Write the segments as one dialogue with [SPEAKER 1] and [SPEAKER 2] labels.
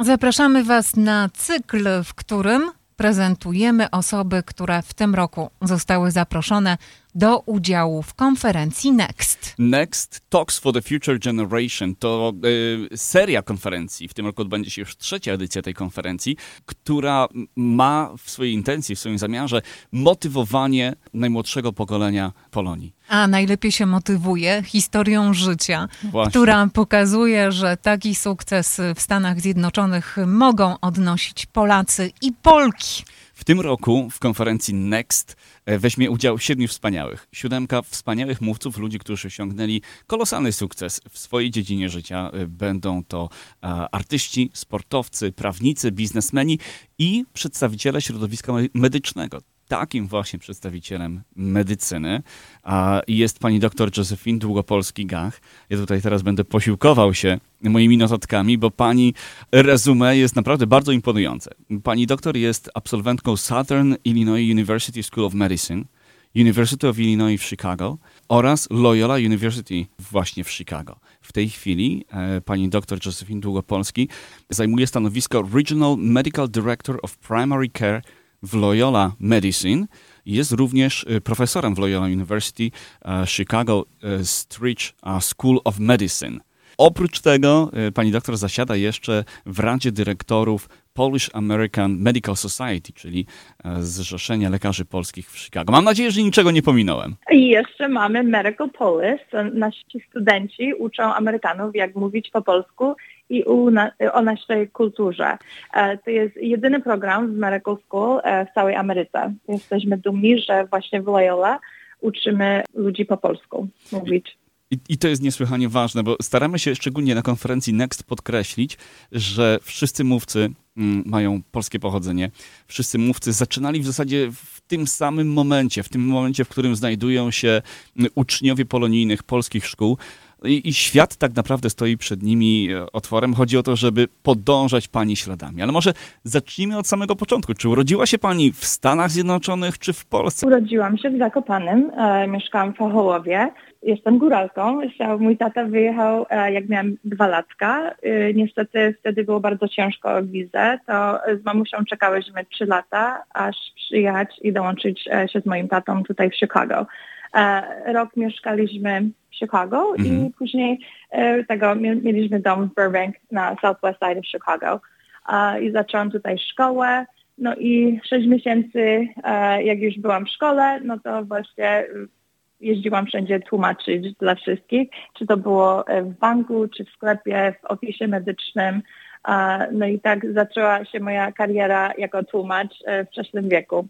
[SPEAKER 1] Zapraszamy Was na cykl, w którym prezentujemy osoby, które w tym roku zostały zaproszone do udziału w konferencji Next.
[SPEAKER 2] Next Talks for the Future Generation to y, seria konferencji. W tym roku odbędzie się już trzecia edycja tej konferencji, która ma w swojej intencji, w swoim zamiarze motywowanie najmłodszego pokolenia Polonii.
[SPEAKER 1] A najlepiej się motywuje historią życia,
[SPEAKER 2] Właśnie.
[SPEAKER 1] która pokazuje, że taki sukces w Stanach Zjednoczonych mogą odnosić Polacy i Polki.
[SPEAKER 2] W tym roku w konferencji Next e, weźmie udział siedmiu wspaniałych. Siódemka wspaniałych mówców, ludzi, którzy osiągnęli kolosalny sukces w swojej dziedzinie życia. E, Będą to artyści, sportowcy, prawnicy, biznesmeni i przedstawiciele środowiska me- medycznego. Takim właśnie przedstawicielem medycyny jest pani doktor Josephine Długopolski-Gach. Ja tutaj teraz będę posiłkował się moimi notatkami, bo pani resume jest naprawdę bardzo imponujące. Pani doktor jest absolwentką Southern Illinois University School of Medicine, University of Illinois w Chicago oraz Loyola University właśnie w Chicago. W tej chwili e, pani dr Josephine Długopolski zajmuje stanowisko Regional Medical Director of Primary Care w Loyola Medicine. Jest również e, profesorem w Loyola University e, Chicago e, Stritch School of Medicine. Oprócz tego pani doktor zasiada jeszcze w Radzie Dyrektorów Polish American Medical Society, czyli e, Zrzeszenia Lekarzy Polskich w Chicago. Mam nadzieję, że niczego nie pominąłem.
[SPEAKER 3] I jeszcze mamy Medical Polis. Nasi studenci uczą Amerykanów, jak mówić po polsku i na, o naszej kulturze. E, To jest jedyny program w Medical School e, w całej Ameryce. Jesteśmy dumni, że właśnie w Loyola uczymy ludzi po polsku mówić.
[SPEAKER 2] I, I to jest niesłychanie ważne, bo staramy się szczególnie na konferencji Next podkreślić, że wszyscy mówcy mm, mają polskie pochodzenie. Wszyscy mówcy zaczynali w zasadzie w tym samym momencie, w tym momencie, w którym znajdują się mm, uczniowie polonijnych polskich szkół. I, I świat tak naprawdę stoi przed nimi e, otworem. Chodzi o to, żeby podążać pani śladami. Ale może zacznijmy od samego początku. Czy urodziła się pani w Stanach Zjednoczonych, czy w Polsce?
[SPEAKER 3] Urodziłam się w Zakopanem, e, mieszkałam w Fachołowie. Jestem góralką. Mój tata wyjechał, e, jak miałam dwa latka. E, niestety wtedy było bardzo ciężko o wizę. To z mamusią czekałyśmy trzy lata, aż przyjechać i dołączyć e, się z moim tatą tutaj w Chicago. E, rok mieszkaliśmy w Chicago
[SPEAKER 2] Mhm.
[SPEAKER 3] i później e, tego mie- mieliśmy dom w Burbank na southwest side of Chicago. E, I zaczęłam tutaj szkołę. No i sześć miesięcy, jak już byłam w szkole, no to właśnie y, jeździłam wszędzie tłumaczyć dla wszystkich, czy to było w banku, czy w sklepie, w ofisie medycznym. No i tak zaczęła się moja kariera jako tłumacz e, w wczesnym wieku.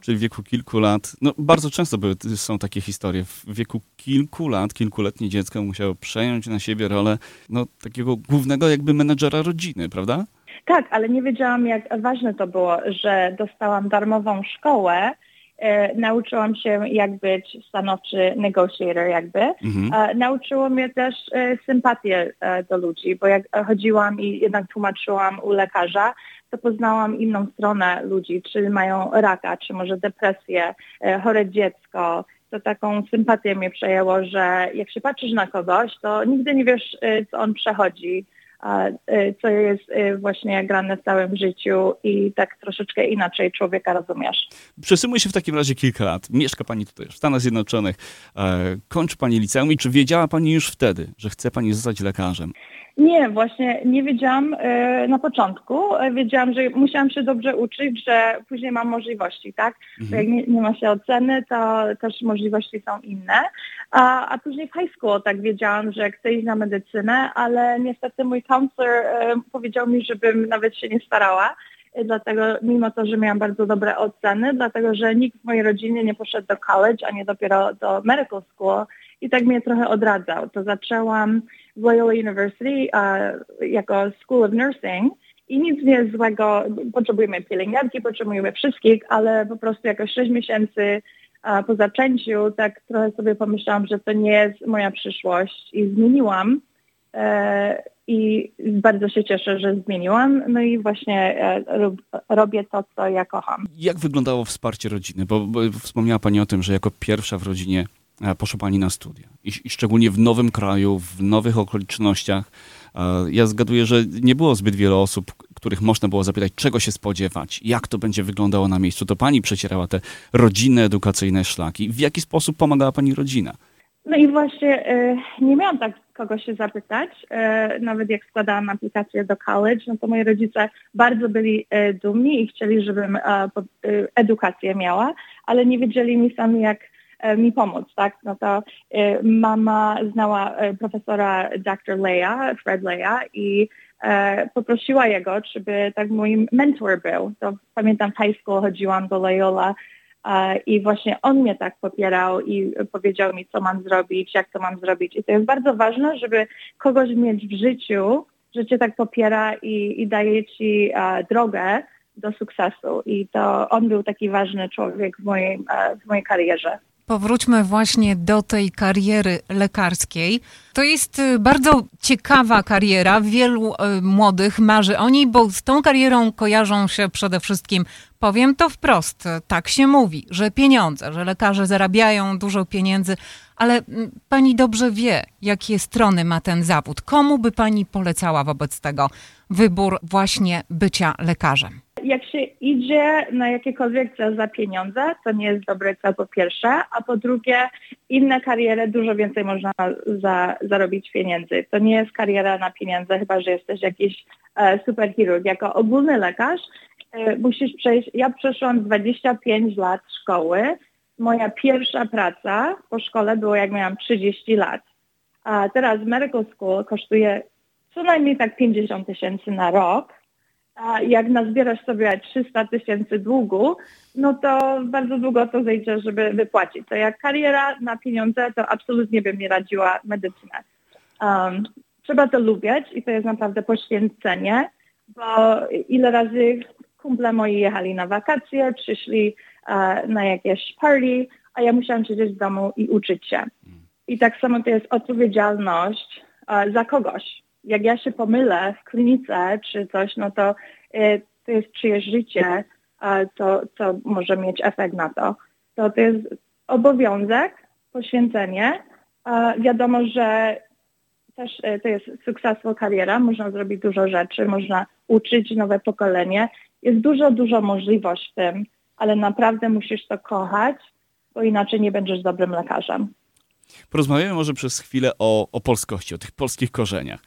[SPEAKER 2] czyli w wieku kilku lat. No, bardzo często były, są takie historie. W wieku kilku lat, kilkuletnie dziecko musiało przejąć na siebie rolę no, takiego głównego jakby menedżera rodziny, prawda?
[SPEAKER 3] Tak, ale nie wiedziałam, jak ważne to było, że dostałam darmową szkołę. E, nauczyłam się, jak być stanowczy negotiator jakby.
[SPEAKER 2] Mhm.
[SPEAKER 3] E, nauczyło mnie też e, sympatię e, do ludzi, bo jak chodziłam i jednak tłumaczyłam u lekarza, to poznałam inną stronę ludzi, czy mają raka, czy może depresję, e, chore dziecko. To taką sympatię mnie przejęło, że jak się patrzysz na kogoś, to nigdy nie wiesz, e, co on przechodzi, a, e, co jest e, właśnie grane w całym życiu i tak troszeczkę inaczej człowieka rozumiesz.
[SPEAKER 2] Przesyłmy się w takim razie kilka lat. Mieszka pani tutaj w Stanach Zjednoczonych, e, kończy pani liceum i czy wiedziała pani już wtedy, że chce pani zostać lekarzem?
[SPEAKER 3] Nie, właśnie nie wiedziałam e, na początku. E, wiedziałam, że musiałam się dobrze uczyć, że później mam możliwości, tak? Bo jak nie, nie ma się oceny, to też możliwości są inne. A, a później w high school tak wiedziałam, że chcę iść na medycynę, ale niestety mój counselor e, powiedział mi, żebym nawet się nie starała. Dlatego, mimo to, że miałam bardzo dobre oceny, dlatego, że nikt w mojej rodzinie nie poszedł do college, a nie dopiero do medical school i tak mnie trochę odradzał. To zaczęłam w Loyola University e, jako School of Nursing i nic nie złego, potrzebujemy pielęgniarki, potrzebujemy wszystkich, ale po prostu jako 6 miesięcy e, po zaczęciu tak trochę sobie pomyślałam, że to nie jest moja przyszłość i zmieniłam e, i bardzo się cieszę, że zmieniłam. No i właśnie e, rob, robię to, co ja kocham.
[SPEAKER 2] Jak wyglądało wsparcie rodziny? Bo, bo wspomniała pani o tym, że jako pierwsza w rodzinie poszła pani na studia. I, I szczególnie w nowym kraju, w nowych okolicznościach. Ja zgaduję, że nie było zbyt wiele osób, których można było zapytać, czego się spodziewać, jak to będzie wyglądało na miejscu. To pani przecierała te rodzinne, edukacyjne szlaki. W jaki sposób pomagała pani rodzina?
[SPEAKER 3] No i właśnie e, nie miałam tak kogo się zapytać. E, nawet jak składałam aplikację do college, no to moi rodzice bardzo byli e, dumni i chcieli, żebym edukację miała, ale nie wiedzieli mi sami jak mi pomóc, tak? No to mama znała profesora Dr. Leia, Fred Leia i poprosiła jego, żeby tak moim mentor był. To pamiętam w high school chodziłam do Loyola i właśnie on mnie tak popierał i powiedział mi, co mam zrobić, jak to mam zrobić. I to jest bardzo ważne, żeby kogoś mieć w życiu, że cię tak popiera i, i daje ci drogę do sukcesu. I to on był taki ważny człowiek w mojej, w mojej karierze.
[SPEAKER 1] Powróćmy właśnie do tej kariery lekarskiej. To jest y, bardzo ciekawa kariera. Wielu y, młodych marzy o niej, bo z tą karierą kojarzą się przede wszystkim, powiem to wprost, tak się mówi, że pieniądze, że lekarze zarabiają dużo pieniędzy, ale pani dobrze wie, jakie strony ma ten zawód. Komu by pani polecała wobec tego wybór właśnie bycia lekarzem?
[SPEAKER 3] Jak się idzie na jakiekolwiek cel za pieniądze, to nie jest dobry cel po pierwsze, a po drugie inne kariery dużo więcej można za, zarobić pieniędzy. To nie jest kariera na pieniądze, chyba że jesteś jakiś e, superchirurg. Jako ogólny lekarz e, musisz przejść, ja przeszłam 25 lat szkoły. Moja pierwsza praca po szkole była jak miałam 30 lat. A teraz medical school kosztuje co najmniej tak 50 tysięcy na rok a jak nazbierasz sobie 300 tysięcy długu, no to bardzo długo to zejdzie, żeby wypłacić. To jak kariera na pieniądze, to absolutnie bym nie radziła medycynę. Um, trzeba to lubić i to jest naprawdę poświęcenie, bo ile razy kumple moi jechali na wakacje, przyszli uh, na jakieś party, a ja musiałam siedzieć w domu i uczyć się. I tak samo to jest odpowiedzialność uh, za kogoś jak ja się pomylę w klinice czy coś, no to y, to jest czyjeś życie, to, to może mieć efekt na to. To, to jest obowiązek, poświęcenie. Wiadomo, że też y, to jest successful kariera, można zrobić dużo rzeczy, można uczyć nowe pokolenie. Jest dużo, dużo możliwości w tym, ale naprawdę musisz to kochać, bo inaczej nie będziesz dobrym lekarzem.
[SPEAKER 2] Porozmawiamy może przez chwilę o, o polskości, o tych polskich korzeniach.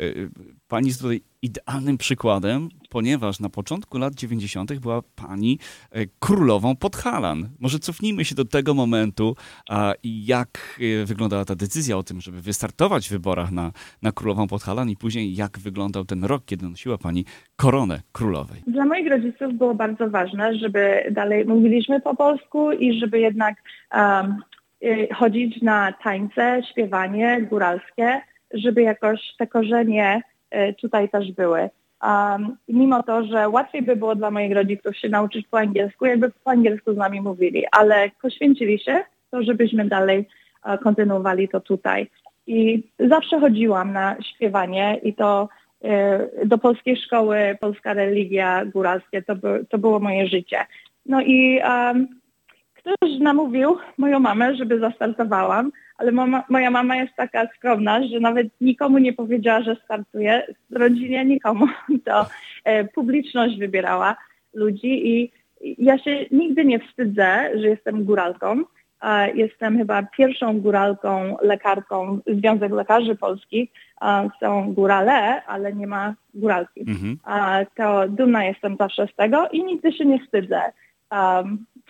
[SPEAKER 2] Y, pani jest tutaj idealnym przykładem, ponieważ na początku lat 90. była pani e, królową Podhalan. Może cofnijmy się do tego momentu a, jak e, wyglądała ta decyzja o tym, żeby wystartować w wyborach na, na królową Podhalan i później jak wyglądał ten rok, kiedy nosiła pani koronę królowej.
[SPEAKER 3] Dla moich rodziców było bardzo ważne, żeby dalej mówiliśmy po polsku i żeby jednak um, chodzić na tańce, śpiewanie góralskie żeby jakoś te korzenie e, tutaj też były. Um, mimo to, że łatwiej by było dla moich rodziców się nauczyć po angielsku, jakby po angielsku z nami mówili, ale poświęcili się to, żebyśmy dalej uh, kontynuowali to tutaj. I zawsze chodziłam na śpiewanie i to uh, do polskiej szkoły, polska religia, góralskie, to, by, to było moje życie. No i um, ktoś namówił moją mamę, żeby zastartowałam, ale mama, moja mama jest taka skromna, że nawet nikomu nie powiedziała, że startuje. Rodzinie nikomu. To e, publiczność wybierała ludzi i ja się nigdy nie wstydzę, że jestem góralką. Jestem chyba pierwszą góralką, lekarką, Związek Lekarzy Polskich. Są górale, ale nie ma góralki. Mhm. To dumna jestem zawsze z tego i nigdy się nie wstydzę.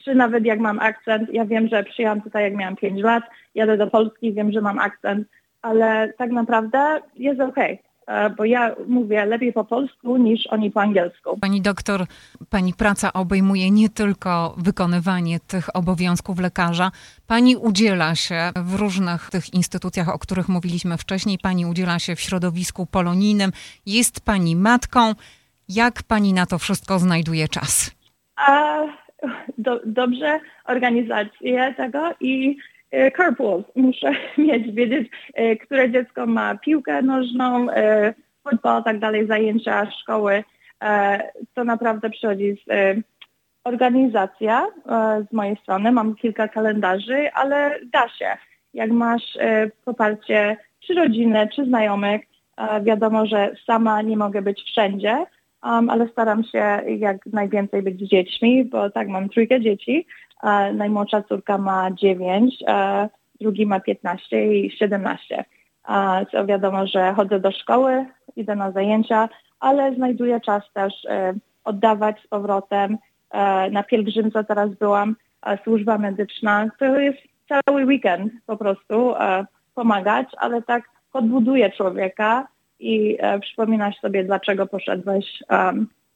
[SPEAKER 3] Czy nawet jak mam akcent, ja wiem, że przyjechałam tutaj jak miałam 5 lat, jadę do Polski, wiem, że mam akcent, ale tak naprawdę jest okej. Okay bo ja mówię lepiej po polsku niż oni po angielsku.
[SPEAKER 1] Pani doktor, pani praca obejmuje nie tylko wykonywanie tych obowiązków lekarza. Pani udziela się w różnych tych instytucjach, o których mówiliśmy wcześniej. Pani udziela się w środowisku polonijnym. Jest pani matką. Jak pani na to wszystko znajduje czas?
[SPEAKER 3] A do, dobrze organizację tego i e, carpools. Muszę mieć, wiedzieć, e, które dziecko ma piłkę nożną, e, futbol, tak dalej, zajęcia, szkoły. To naprawdę przychodzi z organizacja z mojej strony. Mam kilka kalendarzy, ale da się. Jak masz poparcie czy rodziny, czy znajomych, wiadomo, że sama nie mogę być wszędzie, um, ale staram się jak najwięcej być z dziećmi, bo tak, mam trójkę dzieci. E, najmłodsza córka ma 9, e, drugi ma 15 i 17. E, co wiadomo, że chodzę do szkoły, idę na zajęcia, ale znajduję czas też e, oddawać z powrotem. E, na pielgrzymce teraz byłam, służba medyczna. To jest cały weekend po prostu e, pomagać, ale tak podbuduje człowieka i e, przypominasz sobie, dlaczego poszedłeś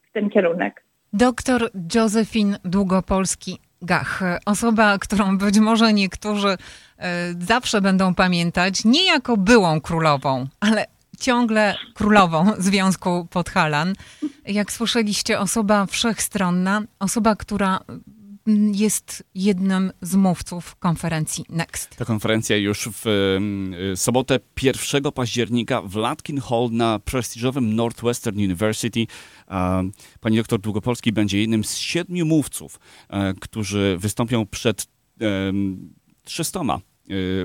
[SPEAKER 3] w ten kierunek.
[SPEAKER 1] Doktor Józefin Długopolski-Gach, osoba, którą być może niektórzy e, zawsze będą pamiętać, nie jako byłą królową, ale ciągle królową Związku Podhalan. Jak słyszeliście, osoba wszechstronna, osoba, która jest jednym z mówców konferencji Next.
[SPEAKER 2] Ta konferencja już w y, sobotę 1 października w Latkin Hall na prestiżowym Northwestern University. Pani doktor Długopolski będzie jednym z siedmiu mówców, e, którzy wystąpią przed em, 300 y,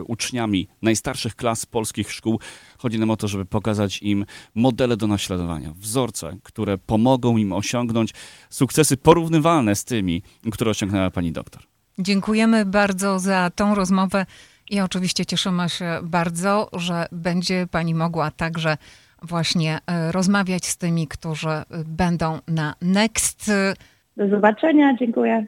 [SPEAKER 2] uczniami najstarszych klas polskich szkół. Chodzi nam o to, żeby pokazać im modele do naśladowania, wzorce, które pomogą im osiągnąć sukcesy porównywalne z tymi, które osiągnęła pani doktor.
[SPEAKER 1] Dziękujemy bardzo za tą rozmowę i oczywiście cieszymy się bardzo, że będzie Pani mogła także właśnie e, rozmawiać z tymi, którzy będą na Next.
[SPEAKER 3] Do zobaczenia, dziękuję.